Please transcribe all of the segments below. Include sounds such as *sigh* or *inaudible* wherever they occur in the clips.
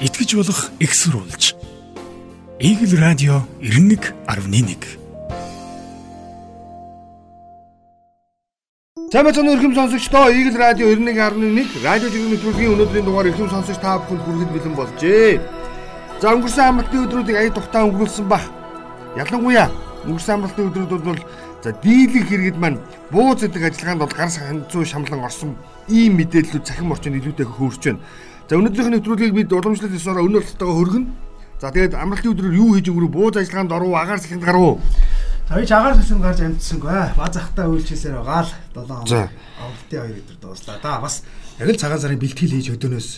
итгэж болох экссурулж. Игэл радио 91.1 Сайн бацхан өрхөм сонсогчдоо Игэл радио 91.1 радио жиргэн нэвтрүүлгийн өнөөдрийн дугаар өрхөм сонсогч та бүхэнд хүрэхэд бэлэн болжээ. За өнгөрсөн амралтын өдрүүдийг ая тухтаа өнгөрүүлсэн ба. Ялангуяа өнгөрсөн амралтын өдрүүд бол за дийлэнх хэрэгэд маань бууз гэдэг ажиллагаанд бол гар санцуу шамлан орсон ийм мэдээллүүд цахим орчинд илүүтэй хөрж байна. За өнөөдрийнх нь нэвтрүүлгийг бид уламжлалт ёсоор өнөө болтойгоо хөргөнө. За тэгээд амралтын өдрөөр юу хийж өнгөрөө бууз ажиллагаанд оров агаар салхинд гарав. За би агаар салхинд гарч амжсангүй. Баз захтаа үйлчлээсээр байгаа л 7 хоног. Амралтын 2 өдөр дууслаа. Да бас яг л цагаан сарын бэлтгэл хийж өдөөнөөс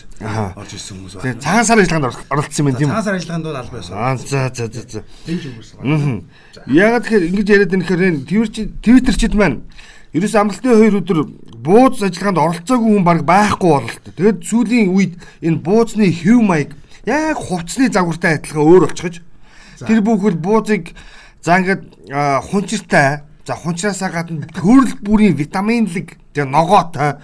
орж ирсэн хүмүүс байна. Тэгээд цагаан сарын ажиллагаанд оролцсон юм тийм үү? Цагаан сарын ажиллагаанд бол албаа байсан. Аа за за за за. Дэнж өнгөрсөн. Аа. Ягаад тэгэхээр ингэж яриад гэхээр энэ твиттерчид маань Ерөөс амралтын 2 өдөр бууз ажиллагаанд оролцоогүй хүн баг байхгүй бололтой. Тэгээд сүүлийн үед энэ буузны хэв маяг яг хувцсны загвартай адилхан өөр болчихож тэр бүхэл буузыг за ингээд хунчиртай за хунчраасаа гадна төрөл бүрийн витаминлэг тэгээ ногоотой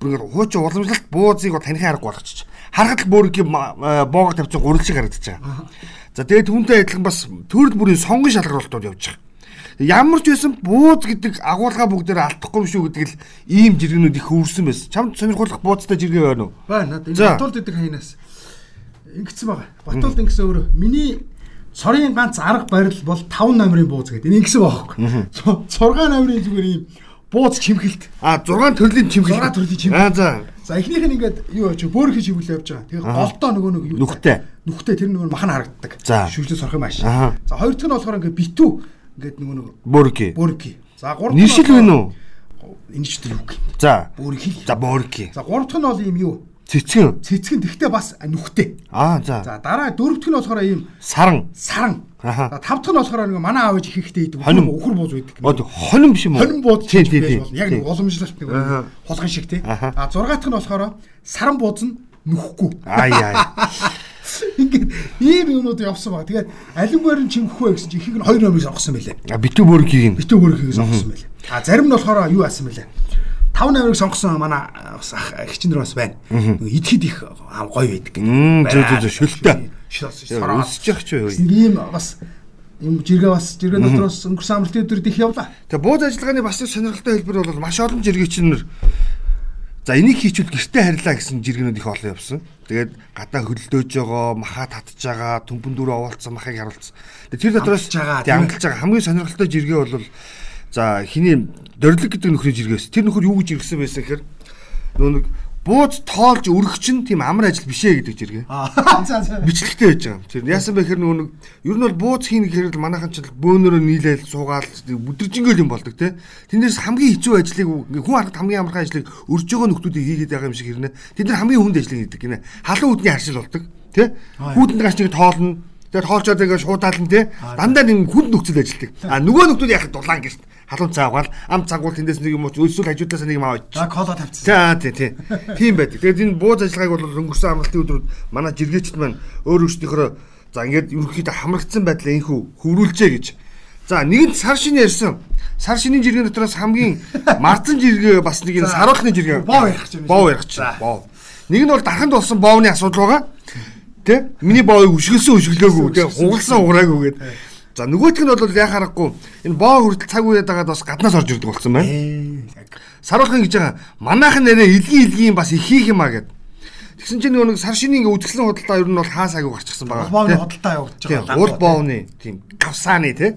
бүр хуучин уламжлалт буузыг таних арга болгочих. Харахад л бүр боогоор тавьсан гурил шиг харагдаж байгаа. За тэгээд түүнтэй адилхан бас төрөл бүрийн сонгон шалгаруултууд явж байгаа. Ямар ч байсан бууз гэдэг агуулга бүгдээр алдахгүй шүү гэдэг л ийм жиргэнүүд их өвөрсөн байсан. Чамд сонирхолтой бууцтай жиргээ байна уу? Байна. Батуулд гэдэг хаянаас ингэсэн байгаа. Батуулд ингэсэн өөрөө миний цорын ганц арга барил бол 5 номерын бууз гэдэг. Энэ ингэсэн байгаа хөөхгүй. 6 номерын зүгээр ийм бууз чимхэлт. А 6 төрлийн чимхэлт. 6 төрлийн чимхэлт. А за. За эхнийх нь ингээд юу яач бөөрхий чимхэл явж байгаа. Тэгээ голдоо нөгөө нэг юу нүхтэй. Нүхтэй тэр нөгөө мах нь харагддаг. Шүлжлээ сорох юм ааш. За хоёр дахь нь болохоор ингээд битүү ингээд нөгөө нэг Борки. Борки. За гурав Нишил байна уу? Энэ ч тэр юу гэх. За. Борки. За Борки. За гурав дахь нь бол ийм юу? Цэцгэн. Цэцгэн тэгтээ бас нүхтэй. Аа за. За дараа дөрөв дахь нь болохоор ийм саран. Саран. Аха. За тав дахь нь болохоор нэг манай аав ээж их ихтэй идэг. Хоним. Өхөр бууз байдаг. Од хоним биш юм уу? Хоним бууз тий тий. Яг нэг уламжлалт нэг хулган шиг тий. А зургаат дахь нь болохоор саран бууз нь нүхгүй. Аа яа. Ингээд ийм юмнууд явсан баг. Тэгээд алимгаар нь чимхэхгүй гэсэн чи ихийг нь 2 номыг сонгосон байлээ. Битүү бөргийг юм. Битүү бөргийг сонгосон байлээ. А зарим нь болохоор юу асан байлээ. 5 номерыг сонгосон манай бас хичнэр бас байна. Идэхэд их гоё байдаг. Зөө зөө зөө шөлтөө. Явах ч юу. Ийм бас юм жиргээ бас жиргээ дотроос өнгөрсөн амралтын өдрөд их явлаа. Тэгээ бууд ажиллагааны бас сонирхолтой хэлбэр бол маш олон жиргээчнэр За энийг хийчихвэл гэртээ харьлаа гэсэн жиргэнүүд их олон явсан. Тэгээд гадаа хөлдөөж байгаа, маха татж байгаа, төмпөн дөрөв овоолцсон махыг харуулсан. Тэгээд тэр дотроос амталж байгаа хамгийн сонирхолтой жиргээ бол за хиний дөрөлг гэдэг нөхрийн жиргээс. Тэр нөхөр юу гэж иргсэн байсан гэхээр нөө нэг бууз тоолж өргөх чинь тийм амар ажил биш ээ гэдэг *laughs* за. Бичлэгтэй байж байгаа. Тэр яасан бэ гэхээр нөгөө нэг ер нь бол бууз хийн гэхээр манайхан ч бөөнөрөө нийлээл суугаал бүдэржингөл юм болдог те. Тэндээс хамгийн хэцүү ажлыг хүн аргад хамгийн амархан ажлыг өрж байгаа нөхдүүдийг хийгээд байгаа юм шиг хэрнэ. Тэд нар хамгийн хүнд ажлыг хийдэг гинэ. Халуун үдний харшил болдог те. Хүүтэнд гаш нэг тоолно. Тэгээд тоолчоод тэгээ шуудаална те. Дандаа нэг хүнд нөхцөл ажилтдаг. А нөгөө нөхдүүд яхад дулаан гэрт халуун цаагаал ам цагуул тэндээс нэг юм уу өсвөл хажуудлаас нэг юм аваач. За кола тавьчихсан. За тий тий. Тийм байдаг. Тэгээд энэ бууз ажиллагааг бол өнгөрсөн амралтын өдрүүд манай жиргээчд маань өөр өөрсдийнхөө за ингээд ерөнхийдөө хамрагдсан байдлаа инхүү хөврүүлжээ гэж. За нэгэнт сар шинэ ярьсан. Сар шинийн жиргэн дотроос хамгийн *laughs* марцан жиргээ бас нэг энэ саруулхны жиргээ. Боо ярих чинь. Боо ярих чинь. Боо. Нэг нь бол дарханд болсон боовны асуудал байгаа. Тэ? Миний боовыг өшгөлсөн өшглөөгүй. Тэ хугалсан уграагүй гэдэг. За нөгөөх нь бол яа харахгүй энэ боо хүртэл цаг үеэд байгаад бас гаднаас орж ирдэг болсон байна. Саруулхан гэж байгаа. Манайхан нэрээ илгийн илгийн бас их хийх юм а гэд. Тэгсэн чинь нөгөө нэг сар шинийн үтгсэн худалдаа ер нь бол хаан сагийг гарчихсан байгаа. Боовны худалдаа явагдаж байгаа. Уул боовны тийм кавсааны тий.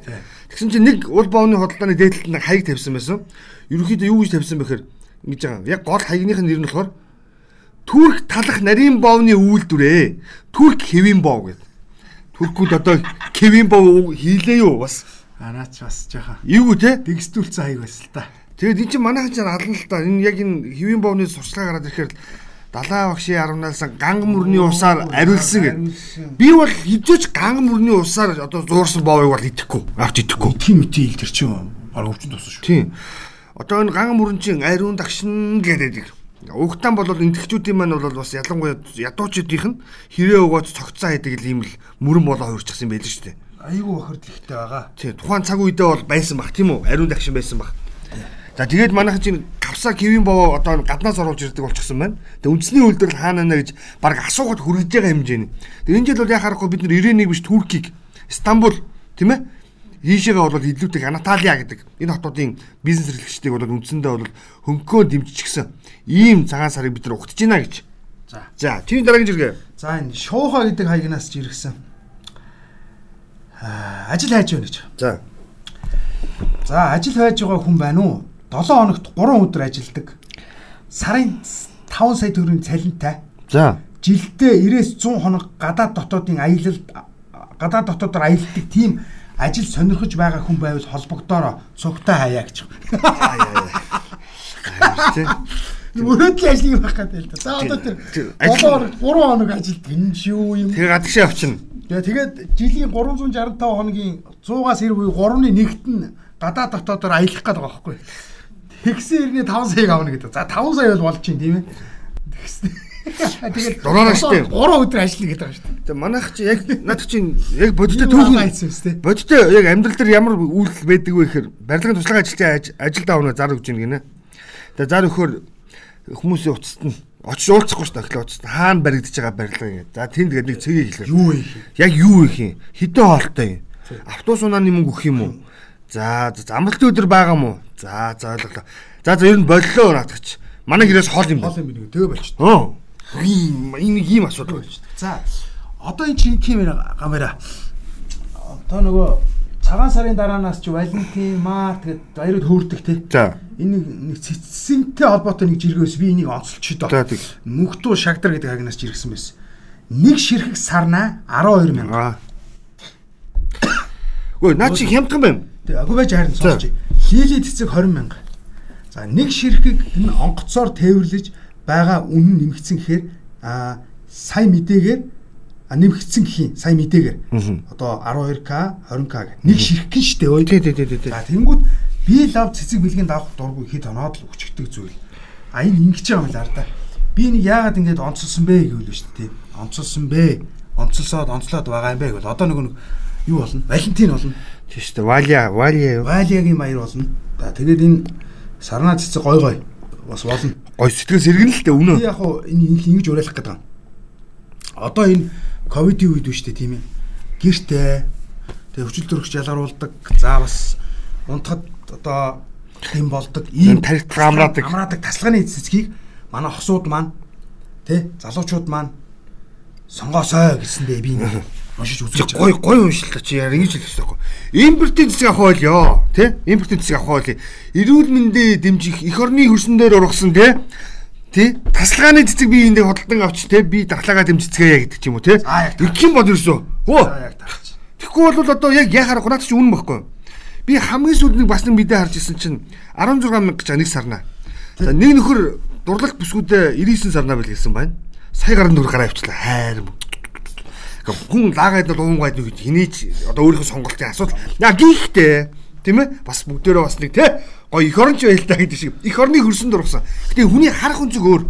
Тэгсэн чинь нэг уул боовны худалдааны дээдлэлд нэг хаяг тавьсан байсан. Ерөнхийдөө юу гэж тавьсан бэхээр ингэж байгаа. Яг гол хаягных нь нэр нь болохоор Түрк талах нарийн боовны үйлдвэрээ. Түрк хэвийн боов гэдэг. Түркүүд одоо Кевин Бов хийлээ юу бас. Анаач бас жаахан. Юу те? Дэгстүүлсэн хаяг байсан л та. Тэгээд эн чинь манайхан ч ална л та. Энэ яг энэ Кевин Бовны сурчлага гараад ирэхээр далаа багшийн аравнаалсан ганг мөрний усаар ариулсан гэд. Би бол хизээч ганг мөрний усаар одоо зуурсан боовыг бол идэхгүй. Авч идэхгүй. Тийм үтэй ил тэр чинь баг өвчин туссан шүү. Тийм. Одоо энэ ганг мөрөн чинь ариун дагшин гэдэг. Угтан бол энтгчүүдийн маань бол бас ялангуяа ядуучдынх нь хэрэг өгөөд цогцоо хийдэг л юм л мөрөн болоо хуурчихсан байл шүү дээ. Айгүй бохирдлогтой байгаа. Тийм тухайн цаг үедээ бол байсан бах тийм үү? Ариун дагшин байсан бах. За тэгээд манайхан чинь кавса кивин боо одоо гаднаас оруулж ирдэг болчихсон байна. Тэгээд үндэсний үйлдвэрлэл хаана нэ гэж баг асуугаад хүрэж байгаа хэмжээний. Тэгээд энэ жил бол яхаарахгүй бид нар 91 биш Туркийг Стамбул тийм ээ ийшээгээ бол илүүтэй Анаталия гэдэг энэ хотуудын бизнес эрхлэгчдийг бол үндсэндээ бол хөнгөө дэмжчихсэн ийм цагаан сарыг бид нар ухтж байна гэж. За. За, чиний дараагийн жиргээ. За энэ шууха гэдэг хаягнаас ч иргсэн. Аа, ажил хайж байна гэж. За. За ажил хайж байгаа хүн байна уу? 7 хоногт 3 өдөр ажилдаг. Сарын 5 сая төгрөгийн цалинтай. За. Жилдээ 90-100 хоног гадаад дотоодын аялалд гадаад дотоодоор аялдаг тийм ажил сонирхож байгаа хүн байвал холбогдоороо цугтаа хаяа гэж. Мөрөөдлийн ажлыг байх гэдэг л да. За одоо тэр 7 3 хоног ажилд энэ ч юу юм. Тэгээ гадагшаа. Тэгээ тэгээд жилийн 365 хоногийн 100-аас 90 буюу 3-1-т нь гадаад дотоодоор аялах гэдэг байгаа байхгүй. Тэгсэн ирний 5 саяг авна гэдэг. За 5 сая бол болж чинь тийм ээ. Тэгсэн. Тэгээд Дураараа штэ. 3 өдөр ажиллана гэдэг байгаа дээ. Тэгээ манайх чи яг надад чинь яг бодиттой түүхэн юм бодиттой яг амьдрал дээр ямар үйлдэл байдаг вэ гэхээр барилгын туслах ажилчаа ажилд авна зар өгч гинэ. Тэгээ зар өгөхөр хүмүүсийн уцад нь очиж уулзахгүй шүү дээ эхлээ уцад хаана баригдаж байгаа барилга ингэ. За тэнд тэгээд нэг цэгийг хэлээ. Юу их юм? Яг юу их юм? Хэдэн хоолтой юм? Автобус унааны мөнгө өгөх юм уу? За амралтын өдөр байгаа мó? За за ойлголоо. За за ер нь боллоо наадгач. Манай гэрээс хоол юм Хоол байна. юм би нэг тэгээ болчих. Оо. Ийм энэ ийм асуудал байна. За одоо энэ чинь тийм ээ гамера. Одоо нөгөө цагаан сарын дараанаас чи Валентин, Март гэд баярууд хөөрдөг те. За. Энэ нэг- цэцсэнтэй холбоотой нэг жиргээс би энийг онцолчих доо. За, тэг. Мөнхтүү шагдар гэдэг хагнаас жиргсэн байсан. Нэг ширхэг сарнаа 12 мянга. Гүй наа чи хямдхан байна. Тэг агүй байж харин сонсч. Хийлийн цэцэг 20 мянга. За нэг ширхэг энэ онгоцоор тээвэрлэж байгаа үнэн нэмэгдсэн гэхээр а сая мэдээгээр нэмэгдсэн гэх юм сая мэдээгээр одоо 12к 20к гэх нэг ширхэг нь штэ ой. Тий, тий, тий, тий, тий. За тэнгууд би лав цэцэг бэлгийн давах дургүй хэд оноод л өчгдөг зүйл. А энэ ингэж байгаа юм л арда. Би нэг яагаад ингэж онцолсон бэ гэвэл шүү дээ. Онцолсон бэ. Онцолсоод онцлоод байгаа юм бэ гэвэл одоо нөгөө нэг юу болно? Валентин болно. Тийш үү. Валя, валя юу? Валиагийн баяр болно. За тэгээд энэ сарнаа цэцэг гой гой бас болно. Гой сэтгэл сэргэн л дээ үнэ. яг хуу энэ ингэ ингэж уриалах гэдэг юм. Одоо энэ ковидын үед үү штэ тийм ээ. Гэртээ тэгээ хүчил төрөгч ялгаруулдаг. За бас унтахад одоо тийм болдог. Энэ тархит амраадаг. амраадаг таслагын цэцгийг манай хосууд маань тий залуучууд маань сонгоосой гэсэндээ би нэг уншиж үзэж Гой гой уншилтаа чи яар ингэж хэлэх хэрэгтэй. Импортын цэцэг авах байлё. Тэ? Импортын цэцэг авах байлё. Эрүүл мэндэ дэмжих эх орны хөрсөн дээр ургасан тэ? Тэ? Тасалгааны цэцэг би эндээ хөдөлтөн авч тэ би дархлаагаа дэмжицгээе гэдэг ч юм уу яг Их юм бод ерөөсөө. Хөө. Тэгэхгүй бол одоо яг яхаар гонаад чи үнэн байхгүй. Би хамгийн сүүлд нэг бас нэг мэдээ харж исэн чинь 16 мянга гэж нэг сарнаа. За нэг нөхөр дурлах бүсгүүдээ 99 сарнаа бэлгэлсэн байна. Сая гарын нөхөр гараа авчлаа. Хайр. Гэхдээ хүн лагаад бол унгайд нэг хинээч одоо өөрийнхөө сонголтын асуудал. Яа гихтэй. Тийм ээ? Бас бүгдээрээ бас нэг тий гоё эх орнч байл та гэдэг шиг. Эх орны хөрсөнд дурсан. Гэтэ хүний харах өнцөг өөр.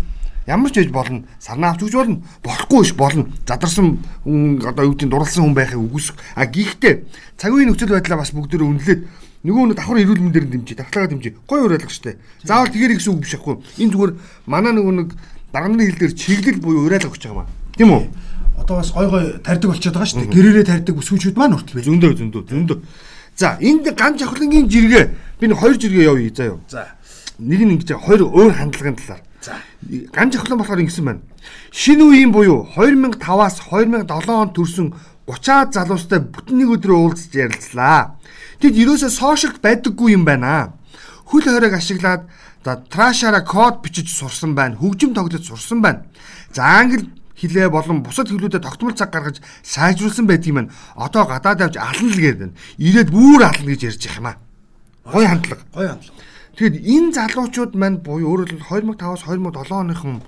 Ямар ч байж болно. Сарнаа авч үж болно. Болохгүй ш болно. Задарсан хүн одоо юу гэдэг дурлсан хүн байхыг үгүйсэх. А гихтэй цаг үеийн нөхцөл байдлаа бас бүгдээрээ үнэлээд нөгөө нэг давхар эрүүл мэндээр дэмжиж, дархлаагаа дэмжиж, гоё уриалга штэ. Заавал тэгэр гэсэн үг биш ахгүй. Энэ зүгээр манай нөгөө нэг дарганы хил дээр чиглэл буюу уриалга өгч байгаа маа. Тийм үү? Одоо бас гой гой тарьдаг болчиход байгаа шүү дээ. Гэрээрээ тарьдаг бүсгүүчүүд маань хүртэл байж. Зөндөө зөндөө зөндөө. За энд ган жавхлангийн жиргээ би нэг хоёр жиргээ явъя заа юу. За. Нэг нь ингэж хоёр өөр хандлагын талаар. За. Ган жавхлан болохоор ингэсэн байна. Шинэ үеийн буюу 2005-аас 2007 онд төрсэн 30-аад залуустай бүтэн нэг өдрөө уулзж ярилцлаа. Тэд ерөөсөө сошиалд байдаггүй юм байна. Хөл хориг ашиглаад за трашаараа код бичиж сурсан байна. Хөгжим тоглож сурсан байна. За англи хилээ болон бусад хэлүүдэд тогтмол цаг гаргаж сайжруулсан байдгийг маань одоо гадаад авч ална л гэдэг байна. Ирээд бүр ална гэж ярьж байгаа юм аа. Гой хандлага. Гой хандлага. Тэгэд энэ залуучууд маань буюу өөрөөр хэлбэл 2005-аас 2007 оныхон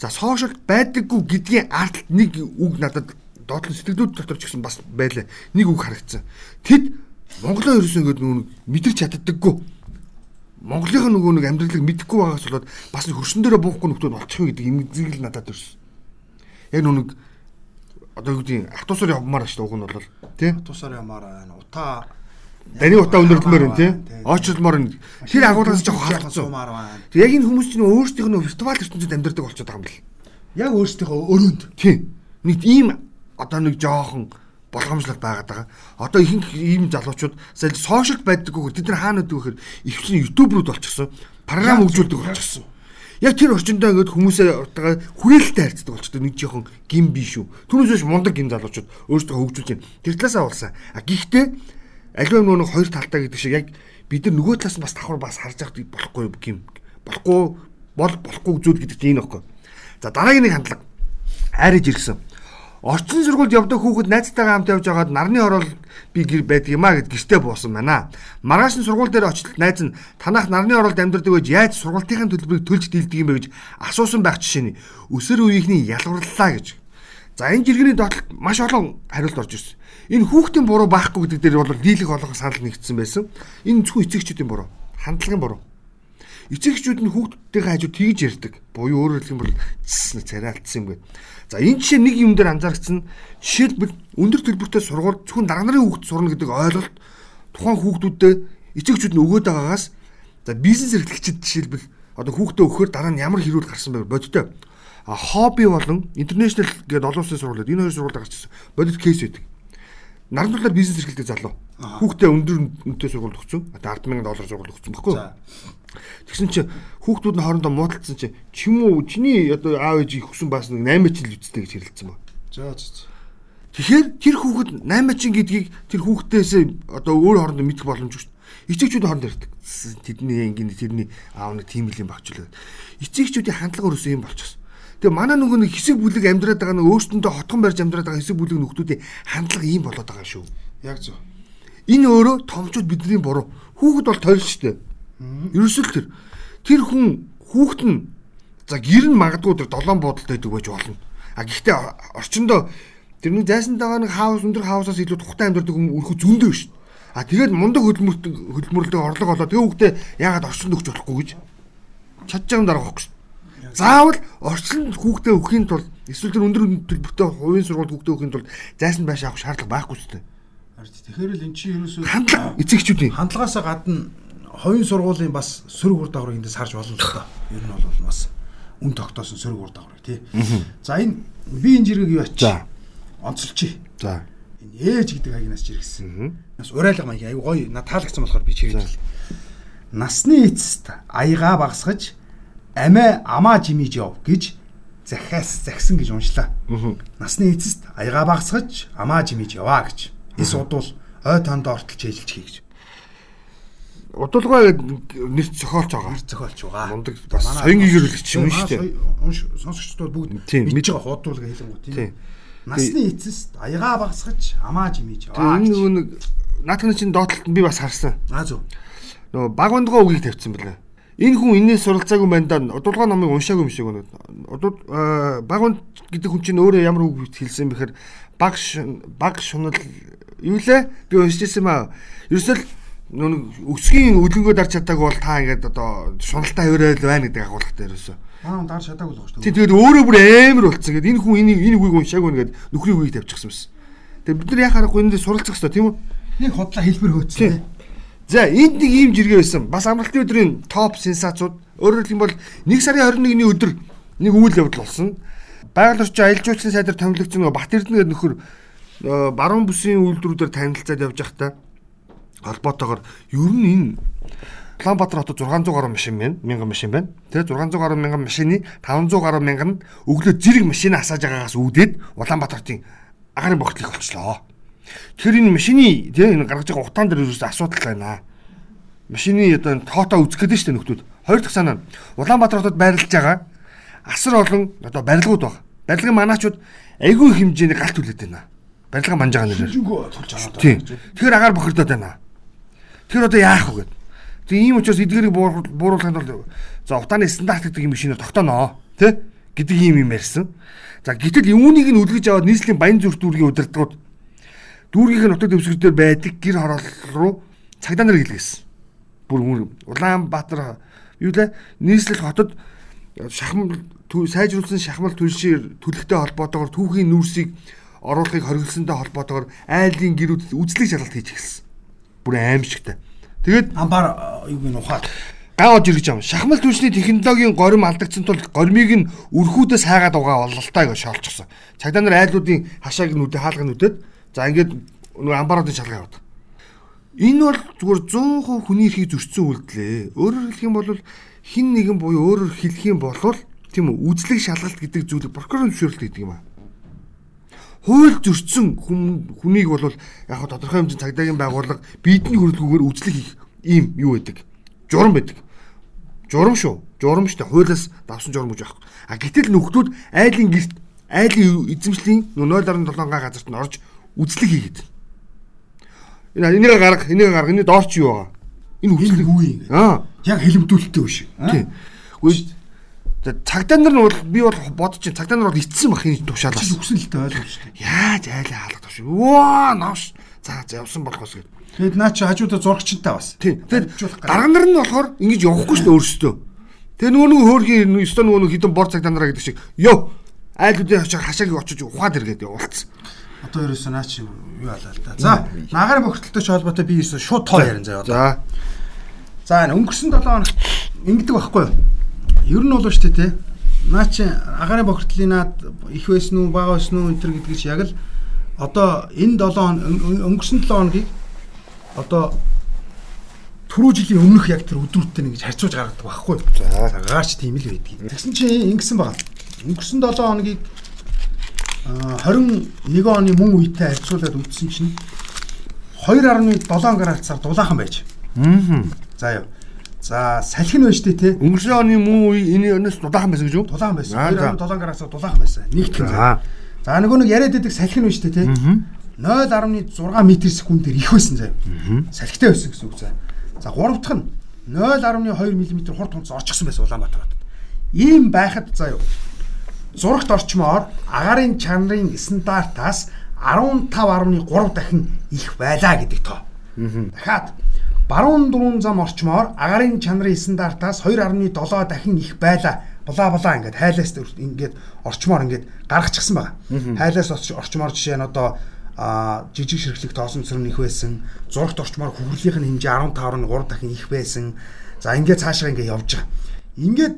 за сошиалд байдаггүй гэдгийн ард нэг үг надад доотлон сэтгэлдүүд дотор ч гэсэн бас байлаа. Нэг үг харагдсан. Тэд Монголоо ерөөсөө ингэдэг нүг мэдэрч чаддаггүй. Монголынх нөгөө нэг амьдралыг мэдэхгүй байгаас болоод бас хөрсөн дээрээ буухгүй нөхдүүд болчих гэдэг имзэг л надад төрсөн. Яг нүг одоо юу гэдэг ах тусаар явмаар шүү дээ уг нь бол тий Тусаар ямаар байна. Утаа Дани утаа өндөрлмөр юм тий. Очрлмоор нь тэр агуулгаас жоох халдсан. яг энэ хүмүүс чинь өөрсдийнх нь виртуал ертөнцид амьдардаг болчиход байгаа юм бэл. Яг өөрсдийнхөө өрөөнд. Тийм. Нэг ийм одоо нэг жоохон болгоомжлол байгаад байгаа. Одоо ихэнх ийм залуучууд сая сошиалд байдаггүйгээр тэд нар хаана байдаг вэхээр ихвсэн ютуберүүд болчихсон. Програм хөгжүүлдэг болчихсон. Яг тэр орчиндөө ингээд хүмүүсээ одоо хүрээлэлтэй харьцдаг болчихдог нэг жоохон гим бий шүү. Түүнээс биш мундаг гим залуучууд өөрсдөө хөгжүүлж байна. Тэр талаасаа болсон. А гэхдээ аливаа нөгөө хоёр талтай гэдэг шиг яг бид нар нөгөө талаас бас давхар бас харж явах болохгүй гим. Болохгүй бол болохгүй зүйл гэдэг чинь энэ баггүй. За дараагийн нэг хандлага айрж ирсэн. Орчин сургуульд явдаг хүүхэд найзтайгаа хамт явж байгаад нарны орол би гэр байдаг юм а гэд гэртээ буусан байна. Маргааш нь сургууль дээр очилт найз нь танах нарны оролд амьдардаг байж яаж сургуулийн төлбөрийг төлж дийлдэг юм бэ гэж асуусан байх жишээ нь өсөр үеийнхний ялгарлаа гэж. За энэ жиргэний доотлолт маш олон хариулт орж ирсэн. Энэ хүүхдийн буруу байхгүй гэдэг дээр бол дийлэх олонх санал нэгдсэн байсан. Энэ зөвхөн эцэгчүүдийн буруу, хандлагын буруу. Эцэгчүүд нь хүүхдүүдтэй хажуу тэгж ярьдаг. Буюу өөрөөр хэлэх юм бол цэс царай алдсан юм гээ. За энэ жишээ нэг юм дээр анзаарчихсан. Жишээлбэл өндөр төлбөртэй сургууль зөвхөн дарга нарын хүүхд сурна гэдэг ойлголт тухайн хүүхдүүдэд эцэгчүүд нь өгөөд байгаагаас за бизнес эрхлэгчид жишээлбэл одоо хүүхдээ өгөхөөр дараа нь ямар хэрүүл гарсан байв бодтой. А хобби болон интернэшнл гэдэг олон улсын сургуулиуд энэ хоёр сургуульд гарч ирсэн. Бодит кейс байдаг. Наран талаар бизнес эрхлэлдэг залуу. Хүүхдээ өндөр үнэтэй сургуульд өгсөн. Одоо 100000 доллар сургуульд өгсөн баггүй. За. Тэгсэн чинь хүүхдүүд нь хоорондоо муудалцсан чинь чим үү чиний одоо аав ээж их өсөн бас нэг 8 жил үсттэй гэж хэлэлцсэн ба. За за. Тэгэхээр тэр хүүхэд 8 чин гэдгийг тэр хүүхдээс одоо өөр хоорондоо мэдэх боломжгүй шүү дээ. Эцэгчүүд хоорондоо ярьдаг. Тэдний ингэн тэрний аав нэг тийм юм багчлаа. Эцэгчүүдийн хандлага өрөөсөө юм болчихсон. Тэгээ манай нөгөө нэг хэсэг бүлэг амьдраад байгаа нэг өөрсөндөө хотгон барьж амьдраад байгаа хэсэг бүлэг нөхдүүдийн хандлага ийм болоод байгаа шүү. Яг зөв. Энэ өөрөө томчууд бидний буруу. Хүүхэд бол тойрол шүү дээ. Ерөөсөл тэр тэр хүн хүүхэд нь за гэр нь магадгүй тэр долоон буудалтай байдаг байж болно. А гэхдээ орчиндөө тэр нэг зайсан байгаа нэг хаус өндөр хаусаас илүү тухтай амьдардаг хүн өрхө зөндөө шүү. А тэгээд мундаг хөдөлмөрт хөдөлмөрлөд орлого олоо тэгээ хүүхдээ яагаад орчинд өгч болохгүй гэж байгаа юм дараа байхгүй шүү. Заавал орчинд хүүхдээ өхийн тулд эсвэл тэр өндөр төлбөртэй хувийн сургууль хүүхдээ өхийн тулд зайсан байшаа авах шаардлага байхгүй шүү дээ. Тэгэхээр л эн чинь ерөөсөө Хандлага эцэгчүүдийн хандлагаасаа гадна хоёрын сургуулийн бас сөрөг ур дагаврыг эндээс харж болно л доо. Ер нь бол бас үн тогтоосон сөрөг ур дагаврыг тий. За энэ би энэ жиргэг юу ач? За. Онцолчих. За. Энэ ээж гэдэг агнаас жиргсэн. Бас урайлга маяг аюу гоё на таалагдсан болохоор би чиглэл. Насны эцэст аяга багсгаж амиа амаа жимиж яв гэж захиас загсан гэж уншлаа. Насны эцэст аяга багсгаж амаа жимиж яваа гэж. Эс удвал ой танд ортолж ээжилж хий гэж. Гэдэг нэр зохиолч байгаа. зохиолч байгаа. Мундаг бас соён гэрүүлэгч юм шүү дээ. Сонсогчдод бүгд мэдж мэд- байгаа хуудуулга хэлэнгүү Тийм. Насны эцэст аяга багсгаж амаа жимиж Тэгээ яваа. энэ нэг наатхны чинь доотлолт нь би бас харсан. Аа зөв. Нөгөө баг бандгаа үгийг тавьчихсан байлаа. Энэ хүн энэс суралцаагүй байна да. Удалгаа номыг уншаагүй юм шиг байна. Удал э, баг банд гэдэг хүн чинь өөрөө ямар үг хэлсэн бэхээр баг баг шунал юу лээ? Би уншижсэн маа. Ерөөсөл нөгөө өсгийн үлэнгөө дарж чадаагүй бол та ингээд одоо шуналтай хаврал байна гэдэг агуулгатай ерөөсөө. Аа даар шатаагүй л байгаа шүү дээ. тэгээд өөрөө бүр амар болцсон. Гэт энэ хүн энийг энэ үгийг уншаагүй нэгэд нөхрийн үгийг тавьчихсан юмсан. Тэгээд бид нар яхаа харахгүй энэ дээр суралцах хэрэгтэй тийм үү? Нэг хотлоо хэлбэр хөөцсөн. Тийм. За энд нэг ийм жиргээ байсан. Бас амралтын өдрийн топ сенсацууд өөрөөр бол 1 сарын 21-ний өдөр нэг үйл явдал болсон. Байгаль орчин аялал жуулчлалын сайдаар томилогдсон нөгөө Бат Эрдэнэ гэдэг нөхөр э, баруун бүсийн үйлдвэрүүдээр танилцаад явж байхдаа холбоотойгоор ер нь энэ Улаанбаатар хотод 600 гаруй машин байна. 1000 машин байна. Тэгээ 600 гаруй мянган машины 500 гаруй мянган нь өглөө зэрэг машин асааж байгаагаас үүдээд Улаанбаатартын агарын богтлыг олчлоо. Тэр энэ машины тийм энэ гаргаж байгаа утаан дээр ерөөсөө асуудал байна. Машины одоо тоотоо үзэх гэдэг шүү дээ нөхдүүд. Хоёр дахь санаа нь Улаанбаатар хотод байрлаж байгаа асар олон одоо барилгууд байна. Барилгын манаачууд айгүй хэмжээний галт хүлээд байна. Барилга манжаага нэрээр. Жингөө тулж аваад. Тийм. Тэгэхээр агаар бохирдоод байна. Тэр одоо яах вэ гэд. Тэг ийм учраас эдгэрийг буур- бууруулахын тулд за утааны стандарт гэдэг юм шинээр тогтооноо тий гэдэг ийм юм ярьсан. За гэтэл үүнийг нь үлгэж аваад нийслэлийн баян зүрх дүүргийн удирдлагууд дүүргийн нутаг дэвсгэр дээр байдаг гэр хороол руу цагдаа нар гэлгээсэн. Бүр үн Улаанбаатар юу лээ нийслэл хотод шахам түү- сайжруулсан шахмал түлшээр төлөхтэй холбоотойгоор түүхийн нүүрсийг оруулахыг хориглосонтой холбоотойгоор айлын гэрүүд үзлэг шалгалт хийж эхэлсэн. Бүр аимшигтай. Тэгээд амбар юу гин ухаад ган ож ирж байгаа. Шахмал түвшний технологийн горим алдагдсан тул гормыг нь үрхүүдээс хайгаад угаа боллоо гэж шоолчихсон. Цагдаа нар айлуудын хашааг нь үдэ хаалгыг нь үдээд за ингээд нөгөө амбаруудын шалгаа яваад. Энэ бол зүгээр 100% хүний эрхийг зөрчсөн үйлдэл. Өөрөөр хэлэх юм бол хин нэгэн буюу өөрөөр хэлэх юм бол тийм үү үзлэг шалгалт гэдэг зүйлийг прокурор зөвшөөрлөлт гэдэг юм аа. Хууль зөрчсөн хүн хүнийг бол яг хаа тодорхой хэмжээний цагдаагийн байгууллага биедний хөрөлгөөр үзлэг хийх ийм юу байдаг. Журам байдаг. Журам шүү. Журам штэ хуулиас давсан журам гэж байхгүй. А гэтэл нөхдүүд айлын гэрт айлын эзэмшлийн 0.7 га газарт нь орж үзлэг хийгээд. Энэ энийг гарга, энийг гарга, энэ доор чи юу байгаа? Энэ үзлэг үе. Аа. Яг хэлэмдүүлэлттэй үү шиг. Тийм. Үгүй цагдаа нар нь бол би бол бодож чинь цагдаа нар бол ицсэн бах энэ тушаалаас. Үгсэн л дээ ойлгож шүү дээ. Яаж айлаа хаалгах вэ? Ваа новш. За за явсан болохоос гээд. Тэгэд наа чи хажуудаа зурагчтай бас. Тийм. Тэгээд дарга нар нь болохоор ингэж явахгүй шүү дээ өөрсдөө. Тэгээ нөгөө нөгөө хөөрхийн өстө нөгөө хитэн бор цагдаа нараа гэдэг шиг ёо айлуудын хашааг хашааг очиж ухаад иргээд явуулсан. Одоо ерөөсөө наа чи юу алаа л да. За нагарын бохирдолтой холбоотой би ерөөсөө шууд тоо ярин заяа. За. За өнгөрсөн 7 хоногт ингэдэг байхгүй юу? Ер нь бол шүү дээ те. Наа чи агарын бохирдлын наад их байсан уу, бага байсан уу энэ гэдгийг чи яг л одоо энэ 7 өнгөрсөн 7 хоногийг одоо түрүү жилийн өмнөх яг тэр өдрүүдтэй нэгж харьцуулж гаргадаг байхгүй? За. Гаарч тийм л байдгийг. Тэгсэн чи ингэсэн байгаа. Өнгөрсөн 7 хоногийг 21 оны мөн үетэй харьцуулаад үзсэн чинь 2.7 градусаар дулаахан байж. Аа. За яа. За салхин байж тээ те. Өнгөрсөн оны мөн үе энэ өнөөс дулаахан байсан гэж юу? Дулаахан байсан. Аа, 2.7 градусаар дулаахан байсан. Нэгтгэн. За. Нөгөө нэг яриад байдаг салхин байж тээ те. 0.6 м секунд их байсан заяа. Салхитай байсан гэсэн үг заа. За гурав дахь нь 0.2 мм хурд тунц орчихсон байсан Улаанбаатар хотод. Ийм байхад заяа зурагт орчмоор агарын чанарын стандартаас 15.3 дахин их байлаа гэдэг тоо. Дахиад баруун дөрвөн зам орчмоор агарын чанарын стандартаас 2.7 дахин их байлаа. Була була ингээд хайлаас ингээд орчмоор ингээд гаргачихсан байгаа. Хайлаас орчмоор жишээ нь одоо а жижиг ширхлэг тоосон цэрэн их байсан. Зурагт орчмоор хөвгөрлийнх нь хэмжээ 15.3 дахин их байсан. За ингээд цаашаа ингээд явж байгаа. Ингээд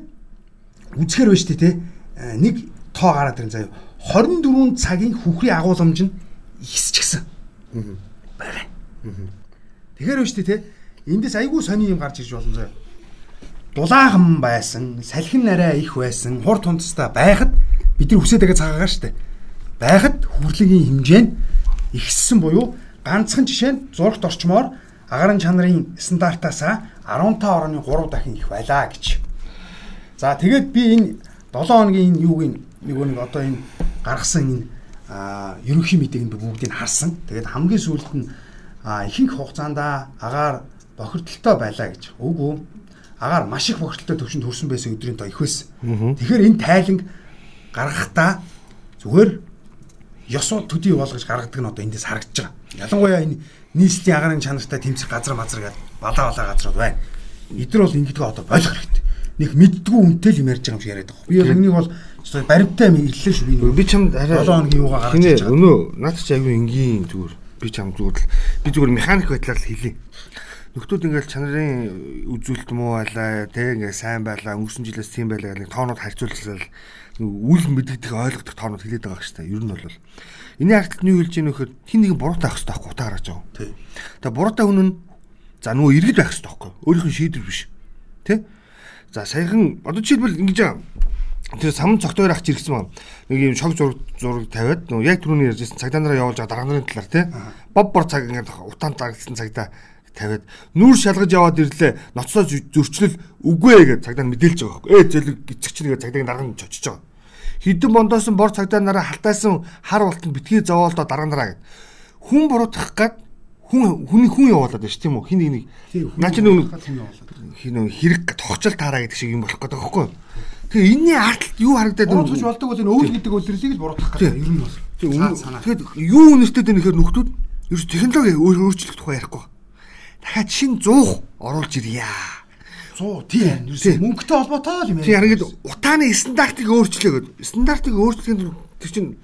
үзэхэр байж тээ нэг тоо гараад ирэн заяа 24 цагийн хүхрийн агуулмж нь ихсчихсэн. Бага. Тэгэхээр байна шүү дээ те. Эндээс айгүй сони юм гарч ирж болно заяа. Дулаахан байсан, салхин нарай их байсан, хурд тунцтай байхад бид нар хүсээд байгаа цагаагаар дээ. Байхад хүрлэгийн хэмжээ нь ихссэн буюу ганцхан жишээ нь зургт орчмоор агарын чанарын стандартаасаа 15.3 дахин их байлаа гэж. За тэгээд би энэ 7 хоногийн энэ юуг нэг нэг одоо энэ гаргасан энэ ерөнхий мэдээг нь бүгдийг харсан. Тэгээд хамгийн сүүлд нь ихэнх хугацаанд агаар бохирдолтой байлаа гэж. Үгүй агаар маш их бохирдолтой төвшөнд хүрсэн байсан өдрийн тоо их байсан. Тэгэхээр энэ тайланг гаргахдаа зүгээр ёсоо төдий болгож гаргадаг нь одоо эндээс харагдаж байгаа. Ялангуяа энэ нийслэлийн агарын чанартай тэмцэх газар мазар гэдэг балаа балаа газрууд байна. Эдгээр бол ингэдэг одоо болох хэрэгтэй. Нэг мэддгүү үнтэй л юм ярьж байгаа юм шиг яриад байгаа. Би яг нэг бол баримттай юм ирлээ шүү би. Би чамд арай 7 хоногийн юугаа гаргаж байгаа. Өнөө наад чи аягүй энгийн зүгээр. Би чам зүгээр л би зүгээр механик байдлаар л хэлээ. Нөхдүүд ингээл чанарын үзүүлэлт муу байлаа, тэг ингээ сайн байлаа, өнгөрсөн жилээс тийм байлаа гэх тоонууд харьцууллаа үл мэддэх ойлгох тоонууд хэлээд байгаа дээ. Ер нь бол энэ харталт нь юу хэлж ийнө вөхөд хин нэг буруутай ах хэрэгтэй утаа гаргаж байгаа. Тий. Тэгээ буруутай хүн нь за нөгөө иргэд байх хэрэгтэй байхгүй. Өөрийнх нь шийдвэр биш. Тэ? За саяхан одоо жишээлбэл ингэж аа тэр самн цогтойр ахч ирсэн байна. Нэг юм шог зураг зураг тавиад нөгөө яг түрүүний ярьжсэн цагдаа нараа явуулж байгаа дарга нарын талаар тий. Боб бор цаг ингээд утаан зарагдсан цагдаа тавиад нүүр шалгаж яваад ирлээ. Ноцоо зөрчлөл үгүй ээ гэж цагдаа мэдээлж байгаа байхгүй. Ээ зөлөг эцэгч нэгэ цагдаагийн дарга нь чочиж байгаа. Хідэн бондоосон бор цагдаа нараа халтайсан хар болтон битгий зовоолдоо дарга нараа гэд. Хүн буруутгах гад хүн хүний хүн явуулаад байна шүү тийм үү? Хин нэг наа чи нэг хин хэрэг тогчл таараа гэдэг шиг юм болох гэдэг байхгүй юу? Тэгээ энэний артлт юу харагдаад байна? Буруутгаж болдог бол энэ өвөл гэдэг өдрлийг л буруутгах гэдэг ер нь бол. Тэгээд юу үнэртэй дээ нэхэр нөхдүүд ерөөс технологи өөрчлөх тухай ярихгүй. Дахиад шин 100 оруулж ирье. 100 тийм ерөөс мөнгөтэй холбоотой л юм яа. Тийм ингээд утааны стандартыг өөрчлөө гэдэг. Стандартыг өөрчлөхийн тэр чинь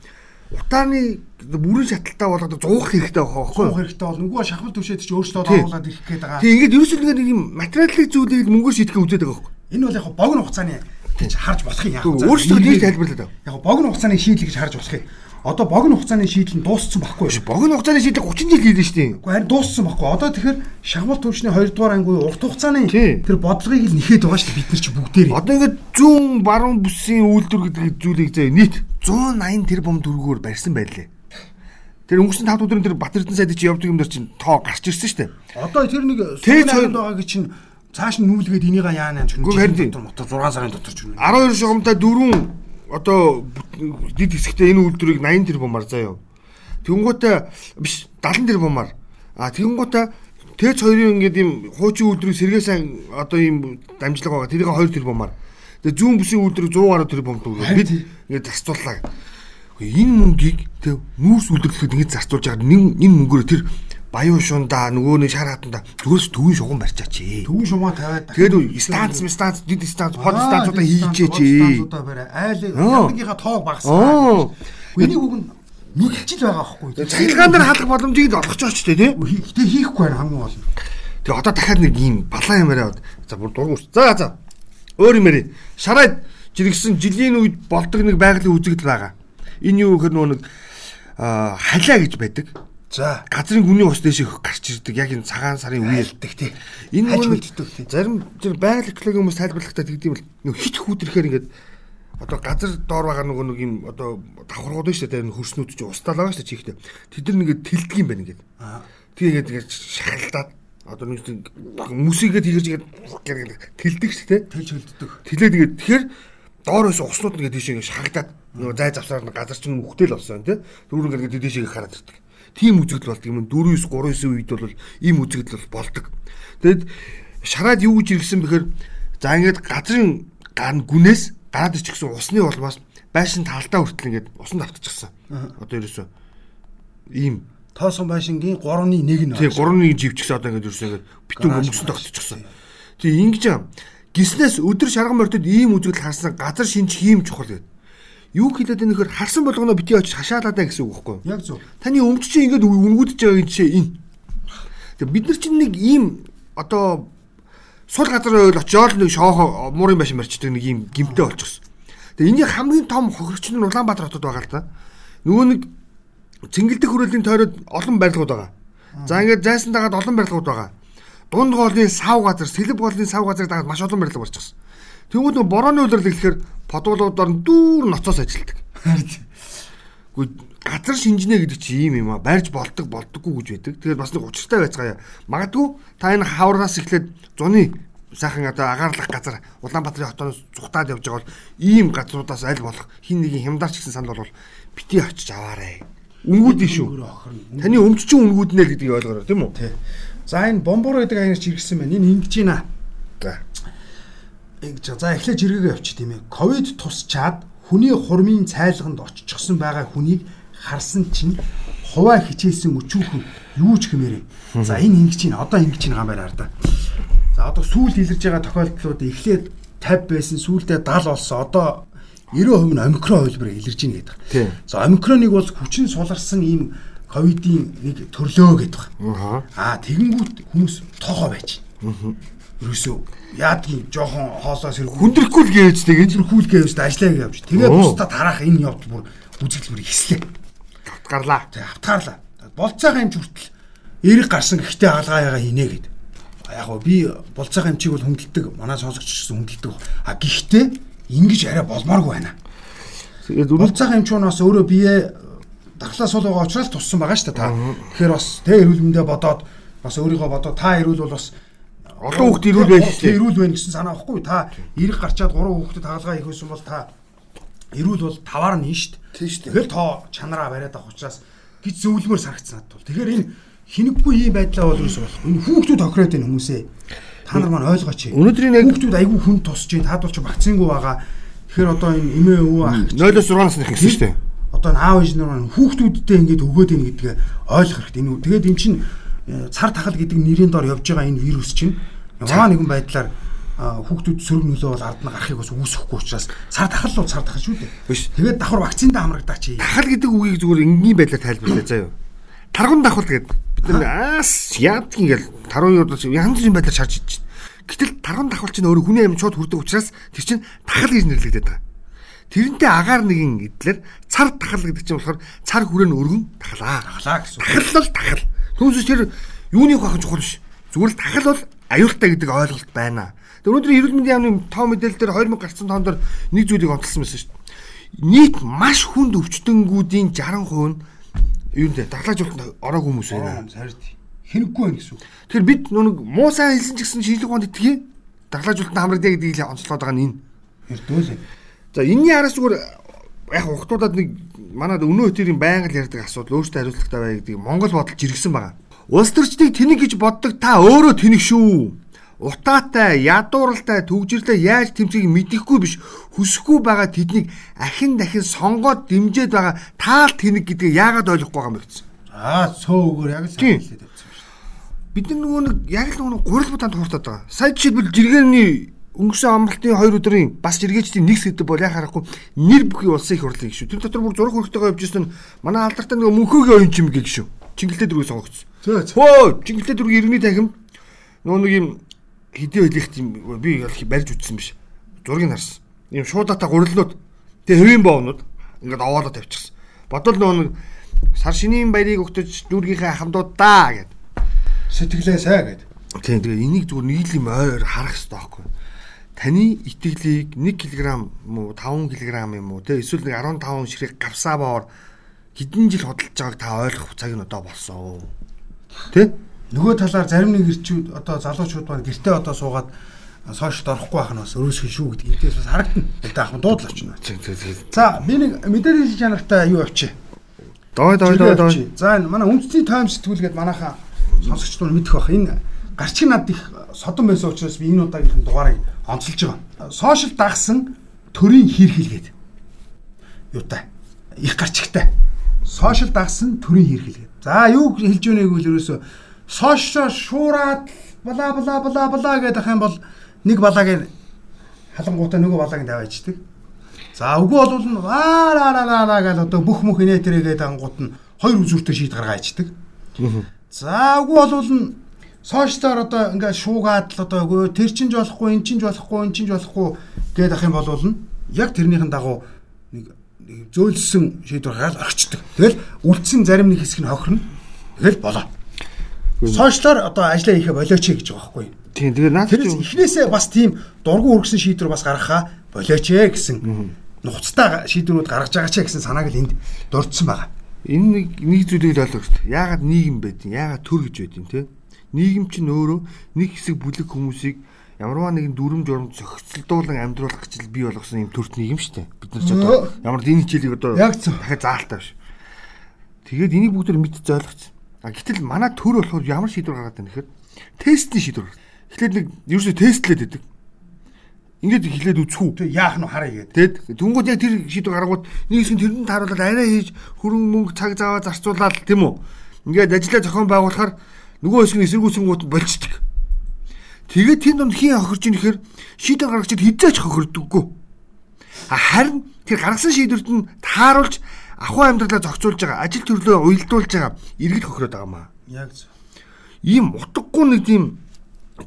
утааны бүрэн шаталтаа болгоод зуух хэрэгтэй байгаа Суух байхгүй. хэрэгтэй бол нөгөө шахмал төвшөөд чи өөрсдөө Тий. дагуулад ирэх гээд байгаа. Тэг ингээд ерөөсөө нэг юм материалын зүйлийг мөнгөөр шийдэх үзээд байгаа байхгүй. Энэ бол яг богино хугацааны гэж харж болох юм яах вэ? Өөрсдөө тийм тайлбарлаад байгаа. Яг богино хугацааны шийдэл гэж харж болох юм. Одоо богино хугацааны шийдэл нь дууссан байхгүй юу? Богино хугацааны шийдэл 30 жил хийдэж штий. Уу харин дууссан байхгүй. Одоо тэгэхээр шахмал төвчний 2 дугаар анги урт хугацааны тэр бодлогыг л нэхэд байгаа шүү дээ бид нар чи бүгдээрээ. Одоо ингээд зүүн баруун бүсийн үйлдвэр гэдэг зүйлийг заяа нийт 180 тэрбум төгрөгөөр барьсан байлээ. Тэр өнгөрсөн 5 өдрийн тэр Батэрдэн сайдыг чи явдаг юм дэр чинь тоо гарч ирсэн шүү дээ. Одоо тэр нэг сүүлийн байгаагийн чинь цааш нь нүүлгээд энийг яана харин тийм. мотор 6 сарын дотор ч үнэ. 12 шугамтай дөрвөн одоо дид хэсэгтэй энэ үйлдвэрийг 80 тэрбумаар заяа. Тэнгүүтээ биш 70 тэрбумаар. А тэнгүүтээ Тэц хоёрын ингээд юм хуучин үйлдвэрийг сэргээсэн одоо юм дамжлага байгаа. Тэрийг 2 тэрбумаар. Тэгээ зүүн бүсийн үйлдвэрийг 100 гаруй тэрбум. Харин Бид ингээд зарцууллаа. Энэ мөнгийг тэг нүүрс үйлдвэрлэхэд ингэж зарцуулж байгаа нэг энэ мөнгөөр тэр баян шундаа нөгөө нэг шар хатанда зүгээрс төвийн шугам барьчаач. Төвөн шумаа тавиад Тэгээд станц станц дид станц под Аа, станцуудаа дид станц, хийжээч. под станцуудаа барай. Айл Аа. ядгийнхаа тоог Аа. багасгаа. Энийг үг нь мэдчихэж байгаа байхгүй. Цахилгаан дээр халах боломжийг л олгож байгаа ч тийм. Гэтэ хийхгүй байна хамгийн гол нь. Тэгээ одоо дахиад нэг ийм балан юм яриад. За бүр дургуус. За за. Өөр юм яри. Шараад жиргсэн жилийн үед болдог нэг байгалийн үзэгдэл байгаа. Энэ юу гэхээр нөгөө нэг халиа гэж байдаг. За. Газрын гүний ус дэших гарч ирдэг яг энэ цагаан сарын үеэр. Айлдаг тий. Энэ мэддэг тий. зарим тэр байгаль экологийн хүмүүс тайлбарлахдаа тэгдэм бол нөгөө хит хүүтрэхээр ингээд одоо газар доор байгаа нөгөө нэг юм одоо давхаргууд нь шүү дээ хөрснүүд чинь устдаа байгаа шүү чихтэй. Тэд нар ингээд тэлдэг юм байна ингээд. Тэгээд ингээд шахалдаад одоо нэг тийм мүсийгээ тэгэрж ингээд тэлдэг шүү дээ. Тэлж хөлддөг. Тэлээд ингээд тэгэхээр доор байсан уснууд ингээд тийш ингээд шахагдаад нөгөө зай завсаар газар чинь мөхтэй л болсон тий. Дүүр ингээд тийш ингээд хараад ирдэг. Тийм үзэгдэл болдог юм. 4 9 3 9 үед бол ийм үзэгдэл бол болдог. Тэгэд шараад юу гэж иргсэн бэхээр за ингээд газрын ган гүнээс гараад ичгсэн усны улмаас байшин таалтаа хүртэл ингээд усан давтчихсан. Одоо ерөөсөө ийм Тоосон байшингийн 3-ны 1 нь. тий 3-1 живчихсэн одоо ингээд ерөөсөө ингээд Гараж өмгсөн тогтчихсон. Тий ингэж юм. Гиснээс өдөр шарган мордод ийм үзэгдэл харсан газар шинж хийм чухал гэдэг. Юу хэлээд энэ нөхөр харсан болгоно бити очиж хашаалаа даа гэсэн үг байхгүй юу? Яг зөв. Таны өмч чинь ингээд үнгүүдэж байгаа жишээ энэ. Тэгээ бид нар чинь нэг ийм одоо сул газар ойл очиод нэг шоохо муурын байшин барьчдаг нэг ийм гимтэй болчихсон. Тэгээ энийг хамгийн том хохирогч нь Улаанбаатар хотод байгаа л да. Нөгөө нэг цэнгэлдэх хүрээллийн тойроод олон барилгууд байгаа. За ингээд зайсан дагаад олон барилгууд байгаа. Дунд гоолны сав газар, сэлб гоолны сав газар дагаад маш олон барилга барьчихсан. Тэгвэл нөгөө борооны үйлрэл гэхээр подуулуудаар нь дүүр ноцоос ажилтдаг. *laughs* Гэхдээ газар шинжнэ гэдэг чи ийм юм а барьж болдог болдоггүй гэж байдаг. Тэгэхээр бас нэг учиртай байцгаая. Магадгүй та энэ хавраас эхлээд зуны сайхан одоо агаарлах газар Улаанбаатарын хотоос зүхтаад явж байгаа бол ийм газруудаас аль болох хин нэгэн хямдарч гисэн санд бол бити очиж аваарэ. Үнгүүдийн шүү. Таны өмч чинь үнгүүднэ л гэдгийг ойлгоорой тийм үү? Тий. За энэ бомбор гэдэг аянаас иргсэн байна. Энэ ингэж байна. За. За эхлээд жиргээ явчих тийм ээ. Ковид тусчаад хүний хурмын цайлганд оччихсон байгаа хүнийг харсан чинь хуваа хичээсэн өчүүхэн юу ч хэмээрээ. За энэ ингэж байна. Одоо ингэж байна гамбар хараа. За одоо сүүл илэрж байгаа тохиолдлууд эхлээд 50 байсан сүүлдээ 70 болсон. Одоо 90% нь омикрон хувилбарыг илэрж байна гэдэг. За омикроныг бол хүчин суларсан ийм ковидын нэг төрлөө гэдэг. Аа. Тэгэнгүүт хүмүүс тоохоо байж. Аа. Ерөөсөө яадгийн жоохон хоолоос хэрэг Хүндрэхгүй л гэж тэгээд хүлгээ өст ажиллаа явж. Тэгээ Оо. бусдаа тарах энэ явдал бүр үзэгдэл бүр ихслээ. гарлаа. Тэгээ автгаарлаа. Болцоохон юмч хүртэл эрэг гарсан гэхдээ хаалгаа яга хийнэ гэд. Яг гоо би болцоохон юмчийг бол хүндэлдэг. Манай сонсогч гэсэн хүндэлдэг. А гэхдээ ингэж арай болмооргүй байна. Тэгээд өрөө Болцоохон юмчуунаас өөрөө бие дархлаа сул байгаа учраас туссан байгаа шүү дээ та. Тэгэхээр бас тэ эрүүл мэндэ бодоод бас өөрийгөө бодоод та эрүүл бол бас олон хүүхд ирүүл байх шүү. эрүүл байна гэсэн санаа авахгүй та эрэг гарчаад 3 хүүхдэд хаалгаа их байсан бол та эрүүл бол таваар нь шүү. Тийм шүү. Тэгэхээр тоо чанараа бариад авах учраас гэж зөвлөмөр сарагцсан надад бол. Тэгэхээр энэ хинэггүй ийм байдлаа бол юус болох. Энэ хүүхдүүд тохироод байна хүмүүсээ. Та нар маань ойлгооч. Өнөөдрийн яг- хүүхдүүд айгүй хүн тусч जैन таад бол ч вакцингүй байгаа. Тэгэхээр одоо энэ эмээ өвөө ах 0-6 насны ихсэн шүү дээ. одоо энэ аав ээж нар маань хүүхдүүдтэй ингэж өгөөд ийн гэдгээ ойлгох хэрэгтэй. Энэ тэгээд эн чинь э, цар тахал гэдэг нэрийн дор явж байгаа энэ вирус чинь ямар нэгэн байдлаар хүүхдүүд сөрөг нөлөө бол ард нь гарахыг бас үүсэхгүй учраас цар тахал бол цар тахал шүү дээ. Биш. Тэгээд давхар вакциндаа хамрагдаа чи. Тахал гэдэг үгийг зүгээр энгийн байдлаар тайлбарлаа *coughs* заяа. Таргун давхал гэдэг бид нар аас яадаг ингээл таруу юу янз бүрийн байдлаар шарж ич. Гэтэл таргун давхал чинь өөрөө хүний амьд шууд хүрдэг учраас тэр чинь тахал гэж нэрлэгдээд байгаа. Тэрнтэй агаар нэгэн идлэр цар тахал гэдэг чинь болохоор цар хүрээний өргөн тахалаа. Тахлаа гэсэн. Тахал бол тахал. Түүнээс тэр юуны хаахан чухал биш. Зүгээр л тахал бол аюултай гэдэг ойлголт байна. Тэр өнөөдөр эрүүл мэндийн яамны тоо мэдээлэл дээр 2000 гарсан тоонд дор нэг зүйлийг онцлсан байсан шүү дээ. Нийт маш хүнд өвчтөнгүүдийн 60% нь юу нэ дархлаажуулалтанд ороагүй хүмүүс байна. Харин хэнэггүй байх гэсэн үг. Тэгэхээр бид нүг муу сайн хэлсэн ч гэсэн шинжлэх ухаанд итгэе. Дархлаажуулалтанд хамрагдъя гэдгийг онцлоод байгаа нь энэ. Эрдүүлээ. За энэний араас зүгээр яг ухтуудад нэг манай өнөө өтөрийн байнга л ярьдаг асуудал өөртөө хариуцлагатай бай гэдэг Монгол бодолж иргсэн байгаа. Улс төрчдийг тэнэг гэж боддог та өөрөө тэнэг шүү. Утаатай, ядууралтай, төгжрэлтэй яаж тэмцэхийг мэдэхгүй биш хүсэхгүй байгаа тэднийг ахин дахин сонгоод дэмжиж байгаа таал тэнэг гэдгийг яагаад ойлгохгүй байгаа юм бэ гэсэн. Аа цөөгөр яг л хэлээд тавьсан шүү дээ. Бид нар нөгөө нэг яг л нөгөө гурил бутаанд хууртаад байгаа. Сая жишээлбэл жиргэний өнгөрсөн амралтын 2 өдрийн бас жиргээчдийн нэг сэдв бол яа харахгүй нэр бүхий улсын их хурлын гişүү. Тэр дотор бүр зураг хөргтэйгээ явж ирсэн манай алдартай нөгөө мөнхөгийн оюун чимэг гişүү. Чингэлтэй дөрөв сонгогдсон. Хөө чингэлтэй дөрөв иргэний танхим нөгөө нэг юм хэдий хэлэх тийм би бол барьж үтсэн биш. Зургийг харсан. Ийм шуудата гурилнууд тэгээ хэвийн боовнууд ингээд овоолоо тавьчихсан. Бодвол нөгөө нэг сар шинийн баярыг өгтөж дүүргийнхээ хамдуудаа гэд. Сэтгэлээ сайн гэдэг. Тийм тэгээ энийг зүгээр нийлэм ойр харах хэрэгтэй байхгүй. Таны итгэлийг 1 кг муу 5 кг юм уу те эсвэл нэг 15 ширхэг гавсаа боор хэдэн жил хөдөлж байгааг та ойлгох цаг нь одоо болсон. Тэ? Нөгөө талаар зарим нэг ирчүүд одоо залуучууд маань гэртээ одоо суугаад сошиалд орохгүй байх нь бас өрөөсгөн шүү гэдэг эндээс бас харагдана. Тэ ахын дуудлаа очно. За би нэг мэдээлэл чанартай юу авчи. Дой дой дой дой. За энэ манай үндэсний тайм сэтгүүлгээд манайхаа сонсогчдод мэдэх бах. Энэ гарчиг над их содон байсан учраас би энэ удаагийнх нь дугаарыг онцолж байгаа. Сошиал дагсан төрийн хийрхэлгээд. Юутай? Их гарчигтай. Сошиал дагсан төрийн хийрхэлгээд. За юу хэлж өгнэг үл ерөөсө сошиал шуураад бла бла бла бла гэдэг юм бол нэг балааг халангуудаа нөгөө балааг тавиачдаг. За үгүй бол нь аа ла ла ла гэл одоо бүх мөх инээтэрэгээд ангууд нь хоёр үзүүртэй шийд гаргаа ичдэг. За үгүй бол нь сошиалаар одоо ингээд шуугаад л одоо үгүй тэр чинь ч болохгүй эн чинь ч болохгүй эн чинь ч болохгүй гэдэг ах юм бол нь яг тэрнийхэн дагуу зөөлсөн шийдвэр хаал орчдөг. Тэгэл үлдсэн зарим нэг хэсэг нь хохирно. Тэгэл болоо. Сошиалор одоо ажиллаа хийхэ болооч гэж байгаа байхгүй. Тийм тэгээд наад чинь эхнээсээ бас тийм дургу үргэсэн шийдвэр бас гаргахаа болооч ээ гэсэн нухацтай шийдвэрүүд гаргаж байгаа ч гэсэн санааг л энд дурдсан байгаа. Энэ нэг нэг зүйлийг л ойлгох хэрэгтэй. Яагаад нийгэм байдیں۔ Яагаад төр гэж байдیں, тэ? Нийгэм чинь өөрөө нэг хэсэг бүлэг хүмүүсийг ямарваа нэгэн дүрм журм зохицолдуулан амьдруулах гэж бий болгосон юм төрт нийгэм шүү дээ. Бид нар ч одоо ямар дийн хичээлийг одоо дахиад заалтаа биш. Тэгээд энийг бүгд мэдж ойлгоцсон. А гэтэл манай төр болохоор ямар шийдвэр гаргаад байна гэхээр тестний шийдвэр. Эхлээд нэг ерөөсөө тестлээд байдаг. Ингээд эхлээд үзхүү. Тэг яах нь харъя гэдэг. Тэгэд түнгууд яг тэр шийдвэр гаргууд нэг хэсэг тэрэнд тааруулаад арай хийж хөрөнгө мөнгө цаг заваа зарцуулаад тийм үү. Ингээд ажиллаа зохион байгуулахаар нөгөө хэсэг нь эсэргүүцэнгууд болчдөг. Тэгээд тэнд донд хин хохирч ийн гэхээр шийдвэр гаргагчид хизээч хохирдөггүй. А харин тэр гаргасан шийдвэрт нь тааруулж ахуй амьдралаа зохицуулж байгаа, ажил төрлөө уялдуулж байгаа иргэд хохироод байгаа маа. Яг зөв. Ийм утгагүй нэг тийм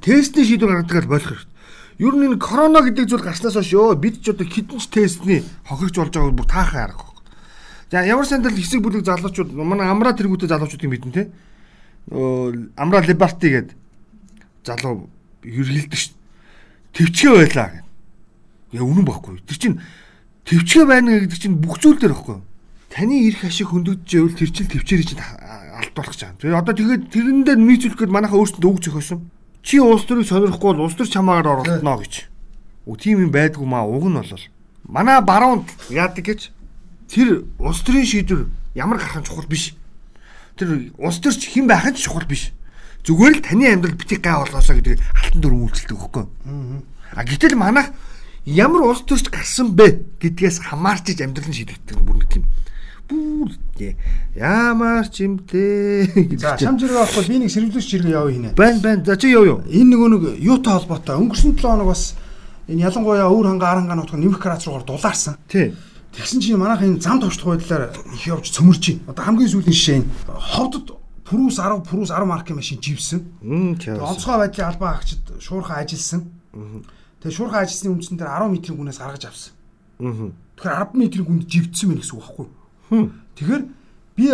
тестний шийдвэр гаргадаг л болох хэрэгтэй. Ер нь энэ корона гэдэг зүйл гарснаас хойш өө бид ч одоо хідэн ч тестний хохирч болж байгааг бүр таахан арга. За ямар сандал хэсэг бүлэг залуучууд манай амраа тэргүүтэй залуучуудыг мэднэ те. Өө амраа либерти гэдэг залуу ерхэлдэг шүү. Төвчгөө байлаа гэх. Яа үнэн баггүй. Тэр чинь төвчгөө байна гэдэг чинь бүх зүйл дээр баггүй. Таны эрх ашиг хөндөгдөж байвал тэр чинь төвчээрийг чинь алдуулах гэж байгаа. Тэгээ одоо тэгээд тэрэндээ нийцүүлэх гээд манайхаа өөрсөнд үг зөхөсөн. Чи улс төрийг сонирхгүй бол улс төр чамаагаар оролдоно гэж. Үгүй тийм юм байдгүй маа уг нь бол. Манай баруунд яадаг гэж тэр улс төрийн шийдвэр ямар гарах нь чухал биш. Тэр улс төрч хэн байх нь чухал биш. Зүгээр л таны амьдрал битгий гай болоосоо гэдэг алтан дүрм үйлчлдэг хөхгүй. А гэтэл манайх ямар улс төрч гарсан бэ гэдгээс хамаарч иж амьдрал нь шийдэгддэг бүр нэг тийм бүр яамаар ч юмтэй *laughs* гэж. За шам жиргээ авахгүй би нэг сэрвлэгч жиргээ яваа хийнэ. Байн байн. За чи яв юу? Энэ нөгөө нэг юутай холбоотой өнгөрсөн 7 хоног бас энэ ялангуяа өвөр ханга арангаа нутг нэмэх градус руугаар дулаарсан. Тий. Тэгсэн чинь манайхын зам товчлох байдлаар их явж цөмөрч байна. Одоо хамгийн сүүлийн жишээ нь ховдод Прус 10 Прус 10 маркийн машин живсэн. Онцгой байдлын албаа агчид шуурхаа ажилсан. Тэгээ шуурхаа ажилсны үндсэн дээр 10 метрийн гүнээс гаргаж авсан. Тэгэхээр 10 метрийн гүнд живдсэн байх гэсэн үг байхгүй юу? Тэгэхээр би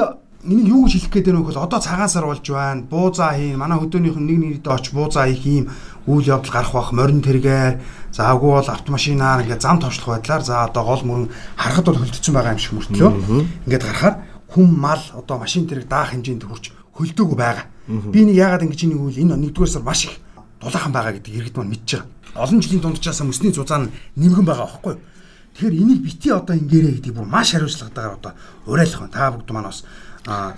энийг юу гэж хэлэх гээд байна вэ гэвэл одоо цагаан сар болж байна. Буузаа хийн. Манай хөдөөнийх нь нэг нэрэд оч буузаа хийх юм үйл явдал гарах бах морин тэргээр за агуу бол автомашинаар ингээд зам товчлох байдлаар за одоо гол мөрөн харахад бол хөлдсөн байгаа юм шиг мөртлөө. Ингээд гарахаар хүм мал одоо машин тэрэг даах хэмжээнд хүрч хөлдөөгүй байгаа. Би нэг яагаад ингэж энийг үйл энэ нэгдүгээр сар маш их дулаахан байгаа гэдэг иргэд маань мэдж байгаа. Олон жилийн дундчаасаа мөсний зузаан нэмгэн байгаа байхгүй юу? Тэгэхээр энийг бити одоо ингээрэй гэдэг бүр маш хариуцлагатайгаар одоо уриалах байна. Та бүгд маань бас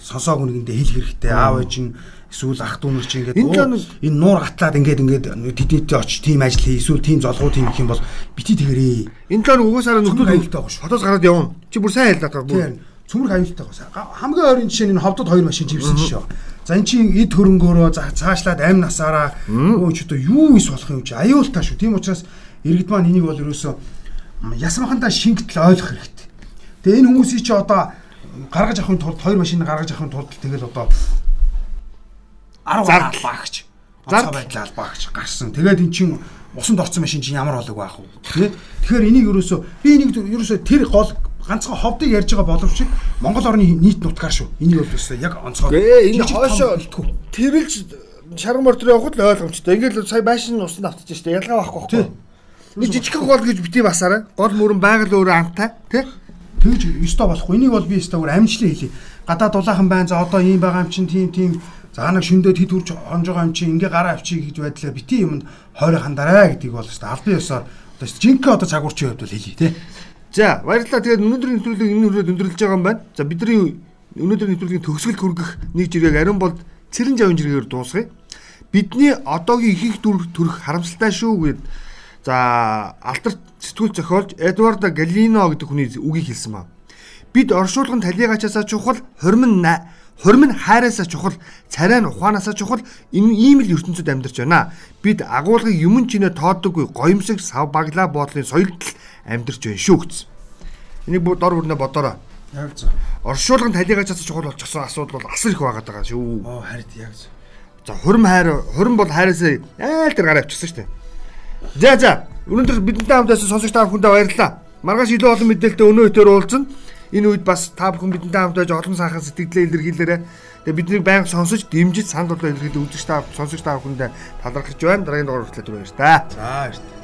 сонсоог үнэндээ хэлэх хэрэгтэй. Аав ээж нь эсвэл ах дүү нар чинь ингээд Энэ "Оо, л- энэ нуур гатлаад ингээд ингээд тэднийтэй очиж тийм ажил хий эсвэл тийм золгоо тийм их юм бол бити тэгэрээ. Энэ талаар угаасаа Цөмөр нөхдөд аюултай байгаа шүү. Хотоос гараад явна. Чи бүр сайн хэллаа таа бүр. Цөмөр аюултай байгаа. Хамгийн ойрын жишээ нь ховдод хоёр машин живсэн жишээ. За эн чинь эд хөрөнгөөрөө цаашлаад амь насаараа өө ч одоо юу ис болох юм чи аюултай шүү. Тийм учраас иргэд маань энийг бол ерөөсөө ясмахандаа шингэтэл ойлгох хэрэгтэй. Тэгээ энэ хүмүүсийг чи одоо гаргаж авахын тулд хоёр машиныг гаргаж авахын тулд тэгэл одоо 10 Зардал. багч. Зардал байдлаа багч гарсан. Тэгээд эн чинь усанд орсон машин чинь ямар болог байх вэ? *laughs* Тэ? Тэгэхээр энийг ерөөсөө би энийг ерөөсөө тэр гол ганцхан ховдыг ярьж байгаа боловч Монгол орны нийт нутгаар шүү. Энийг бол ерөөсөө яг онцгой. Гээ энэ бэлтгүү. тэрэлж шарган мортор явахд л ойлгомжтой. Ингээл сая байшин усанд автчих штэ. Ялгаа байхгүй байхгүй. Нэг жижиг гол гэж бити басаарай. Гол мөрөн байгаль өөрөө амтай тий. Тэгж ёстой болохгүй. Энийг бол би ёстой бүр амжилттай хэлье. Гадаа дулаахан байна. За одоо ийм байгаа юм чинь тийм тийм за нэг шөндөө тэд үрж хонж байгаа юм чинь ингээ гараа авчиг гэж байдлаа бити юмд хойроо хандараа гэдгийг бол ёстой. Албан ёсоор одоо жинхэнэ одоо цагуурчин хувьд бол хэлье тий. За баярлалаа. Тэгээд өнөөдрийн нэвтрүүлгийг энэ хүрээд өндөрлөж байгаа юм байна. За бидний өнөөдрийн нэвтрүүлгийн төгсгөлд хүргэх нэг жиргэг ариун бол цэрэн жавын жиргээр дуусгая. Бидний одоогийн их их дүр төрх харамсалтай шүү гэд за алдарт сэтгүүл зохиолч Эдвардо Галино гэдэг хүний үгийг хэлсэн ба. Бид оршуулгын талигачаасаа чухал хормон на- хормон хайраасаа чухал царай нь ухаанасаа чухал энэ ийм л ертөнцид амьдарч байна. Бид агуулгыг юмн чинээ тооддоггүй гоёмсог сав баглаа боодлын соёлд амьдарч байна шүү гэсэн. Энийг бүр дор бүрнээ бодоорой. Яг зөв. Оршуулгын талигачаасаа чухал болчихсон асуудал бол асар их байгаад байгаа шүү. Оо харин яг зөв. За хурим хайр хурим бол хайраасаа айл дээр гараа авчихсан шүү дээ. За за өнөөдөр бидэнтэй хамт байсан сонсогч та бүхэндээ баярлалаа. Маргааш илүү олон мэдээлэлтэй өнөө өдөр уулзна. Энэ үед бас та бүхэн бидэнтэй хамт байж олон сайхан сэтгэлдээ илэрхийлээрэй. Тэгээ биднийг байнга сонсож, дэмжиж, санд болоо илэрхийлээ үзэж та сонсогч та бүхэндээ талархаж байна. Дараагийн дугаар хүртэл түр баяр та. За баярлалаа.